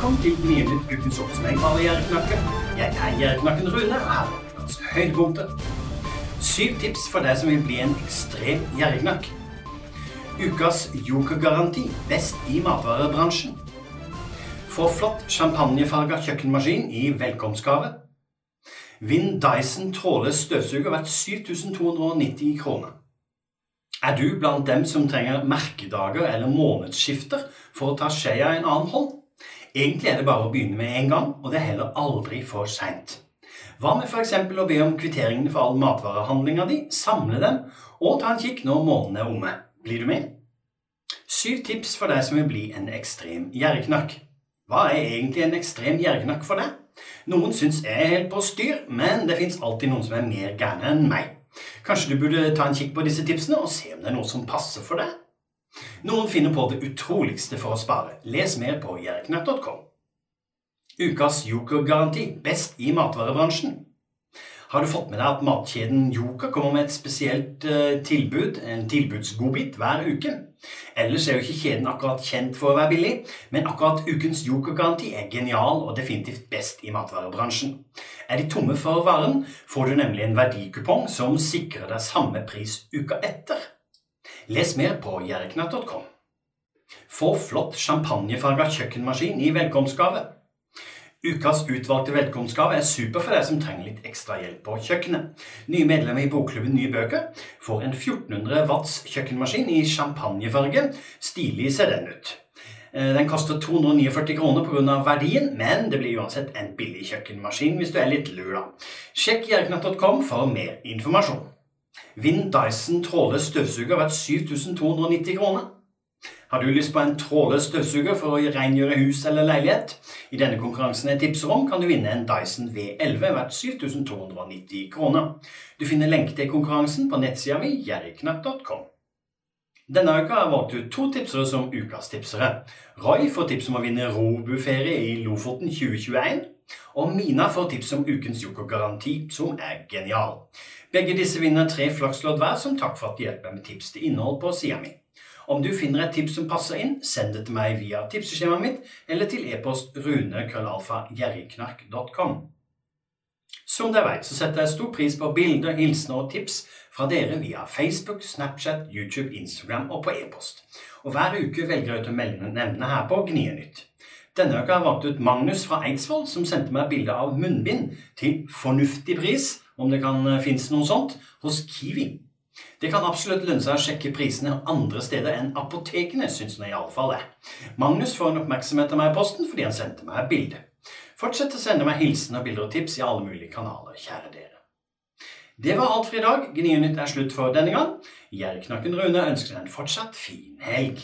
Velkommen til Gnienytt ukens oppsummering av Gjerdeknakken. Jeg er Gjerdeknakken Rune, er ukas høydepunkter. Syv tips for deg som vil bli en ekstrem gjerdeknakk. Ukas jokergaranti best i matvarebransjen. Få flott champagnefarga kjøkkenmaskin i velkomstgave. Vinn Dyson trådløs støvsuger verdt 7290 kroner. Er du blant dem som trenger merkedager eller månedsskifter for å ta skjea i en annen hånd? Egentlig er det bare å begynne med en gang, og det er heller aldri for seint. Hva med f.eks. å be om kvitteringene for all matvarehandlinga di, samle dem og ta en kikk når månedene er omme? Blir du med? Syv tips for deg som vil bli en ekstrem gjerdeknakk. Hva er egentlig en ekstrem gjerdeknakk for deg? Noen syns jeg er helt på styr, men det fins alltid noen som er mer gærne enn meg. Kanskje du burde ta en kikk på disse tipsene og se om det er noe som passer for deg? Noen finner på det utroligste for å spare. Les mer på jerknett.com. Ukas jokergaranti best i matvarebransjen. Har du fått med deg at matkjeden Joker kommer med et spesielt uh, tilbud, en tilbudsgodbit, hver uke? Ellers er jo ikke kjeden akkurat kjent for å være billig, men akkurat ukens jokergaranti er genial og definitivt best i matvarebransjen. Er de tomme for varen, får du nemlig en verdikupong som sikrer deg samme pris uka etter. Les mer på jerknatt.com. Få flott champagnefarga kjøkkenmaskin i velkomstgave. Ukas utvalgte velkomstgave er super for deg som trenger litt ekstra hjelp på kjøkkenet. Nye medlemmer i bokklubben Nye bøker får en 1400 watts kjøkkenmaskin i champagnefarge. Stilig ser den ut. Eh, den koster 249 kroner pga. verdien, men det blir uansett en billig kjøkkenmaskin hvis du er litt lur, da. Sjekk jerknatt.com for mer informasjon. Vinn Dyson trådløs støvsuger verdt 7290 kroner. Har du lyst på en trådløs støvsuger for å rengjøre hus eller leilighet? I denne konkurransen jeg tipser om, kan du vinne en Dyson V11 verdt 7290 kroner. Du finner lenke til konkurransen på nettsida mi jerriknapp.com. Denne uka har jeg valgt ut to tipsere som ukas tipsere. Roy får tips om å vinne robuferie i Lofoten 2021. Og Mina får tips om ukens jokergaranti, som er genial. Begge disse vinner tre flakslodd hver som takk for at de hjelper med tips til innhold på sida mi. Om du finner et tips som passer inn, send det til meg via tipseskjemaet mitt eller til e-post runekrøllalfa.gjerrigknark.com. Som dere vet, så setter jeg stor pris på bilder, hilsener og tips fra dere via Facebook, Snapchat, YouTube, Instagram og på e-post. Og hver uke velger jeg ut å nevne her på Gnienytt. Denne uka har jeg valgt ut Magnus fra Eidsvoll, som sendte meg bilde av munnbind til fornuftig pris, om det kan finnes noe sånt, hos Kiwi. Det kan absolutt lønne seg å sjekke prisene andre steder enn apotekene, syns nå iallfall det. Magnus får en oppmerksomhet av meg i posten fordi han sendte meg et bilde. Fortsett å sende meg hilsener, bilder og tips i alle mulige kanaler, kjære dere. Det var alt for i dag. Gnienytt er slutt for denne gang. Gjerknakken Rune ønsker deg en fortsatt fin helg.